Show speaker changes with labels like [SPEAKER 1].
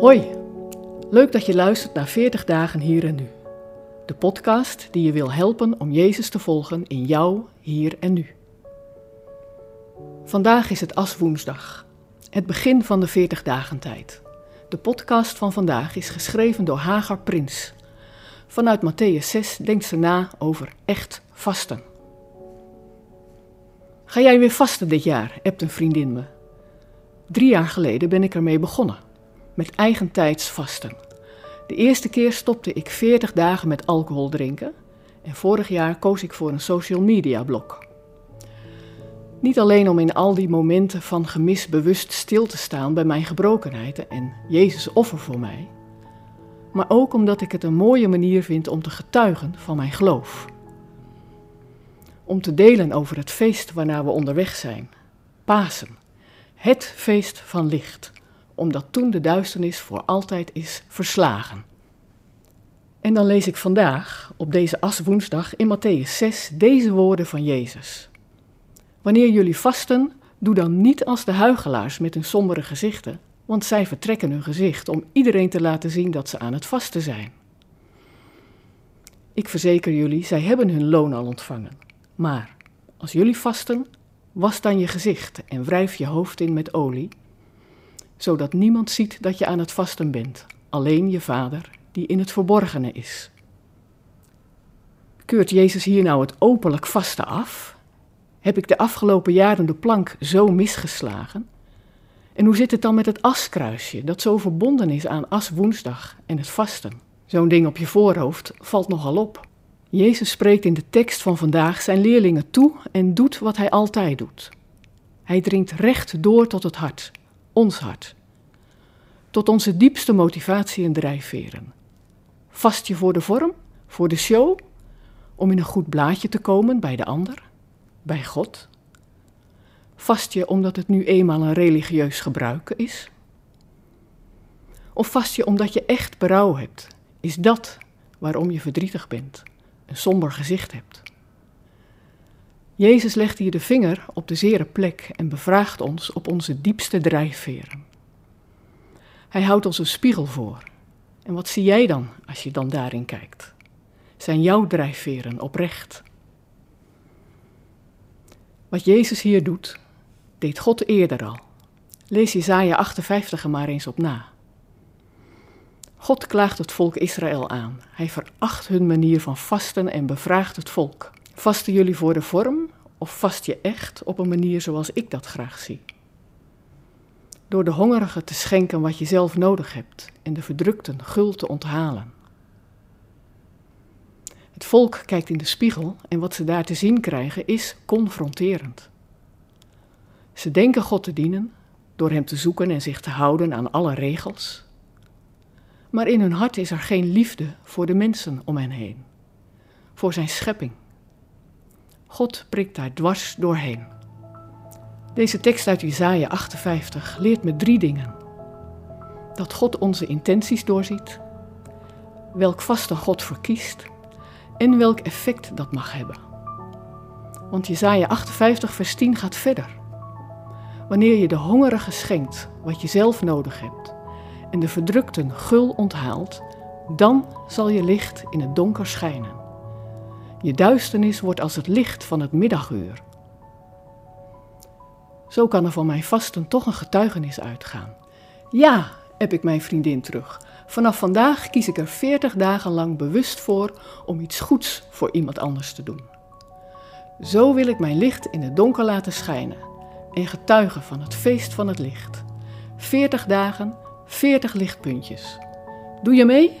[SPEAKER 1] Hoi, leuk dat je luistert naar 40 dagen hier en nu. De podcast die je wil helpen om Jezus te volgen in jou, hier en nu. Vandaag is het Aswoensdag, het begin van de 40 dagen tijd. De podcast van vandaag is geschreven door Hagar Prins. Vanuit Matthäus 6 denkt ze na over echt vasten. Ga jij weer vasten dit jaar? hebt een vriendin me. Drie jaar geleden ben ik ermee begonnen, met eigentijds vasten. De eerste keer stopte ik 40 dagen met alcohol drinken en vorig jaar koos ik voor een social media blok. Niet alleen om in al die momenten van gemis bewust stil te staan bij mijn gebrokenheid en Jezus offer voor mij, maar ook omdat ik het een mooie manier vind om te getuigen van mijn geloof. Om te delen over het feest waarnaar we onderweg zijn, Pasen, het feest van licht, omdat toen de duisternis voor altijd is verslagen. En dan lees ik vandaag, op deze aswoensdag in Matthäus 6, deze woorden van Jezus. Wanneer jullie vasten, doe dan niet als de huigelaars met hun sombere gezichten, want zij vertrekken hun gezicht om iedereen te laten zien dat ze aan het vasten zijn. Ik verzeker jullie, zij hebben hun loon al ontvangen. Maar als jullie vasten, was dan je gezicht en wrijf je hoofd in met olie, zodat niemand ziet dat je aan het vasten bent, alleen je vader die in het verborgene is. Keurt Jezus hier nou het openlijk vasten af? Heb ik de afgelopen jaren de plank zo misgeslagen? En hoe zit het dan met het askruisje, dat zo verbonden is aan aswoensdag en het vasten? Zo'n ding op je voorhoofd valt nogal op. Jezus spreekt in de tekst van vandaag zijn leerlingen toe en doet wat hij altijd doet. Hij dringt recht door tot het hart, ons hart. Tot onze diepste motivatie en drijfveren. Vast je voor de vorm, voor de show, om in een goed blaadje te komen bij de ander, bij God? Vast je omdat het nu eenmaal een religieus gebruik is? Of vast je omdat je echt berouw hebt? Is dat waarom je verdrietig bent, een somber gezicht hebt? Jezus legt hier de vinger op de zere plek en bevraagt ons op onze diepste drijfveren. Hij houdt ons een spiegel voor. En wat zie jij dan als je dan daarin kijkt? Zijn jouw drijfveren oprecht? Wat Jezus hier doet, deed God eerder al. Lees Jesaja 58 er maar eens op na. God klaagt het volk Israël aan. Hij veracht hun manier van vasten en bevraagt het volk. Vasten jullie voor de vorm of vast je echt op een manier zoals ik dat graag zie? Door de hongerigen te schenken wat je zelf nodig hebt en de verdrukten gul te onthalen. Het volk kijkt in de spiegel en wat ze daar te zien krijgen is confronterend. Ze denken God te dienen door Hem te zoeken en zich te houden aan alle regels. Maar in hun hart is er geen liefde voor de mensen om hen heen, voor Zijn schepping. God prikt daar dwars doorheen. Deze tekst uit Isaiah 58 leert me drie dingen. Dat God onze intenties doorziet, welk vaste God verkiest en welk effect dat mag hebben. Want Jesaja 58 vers 10 gaat verder. Wanneer je de hongerige schenkt wat je zelf nodig hebt en de verdrukten gul onthaalt, dan zal je licht in het donker schijnen. Je duisternis wordt als het licht van het middaguur. Zo kan er van mijn vasten toch een getuigenis uitgaan. Ja, heb ik mijn vriendin terug. Vanaf vandaag kies ik er 40 dagen lang bewust voor om iets goeds voor iemand anders te doen. Zo wil ik mijn licht in het donker laten schijnen en getuigen van het feest van het licht. 40 dagen, 40 lichtpuntjes. Doe je mee?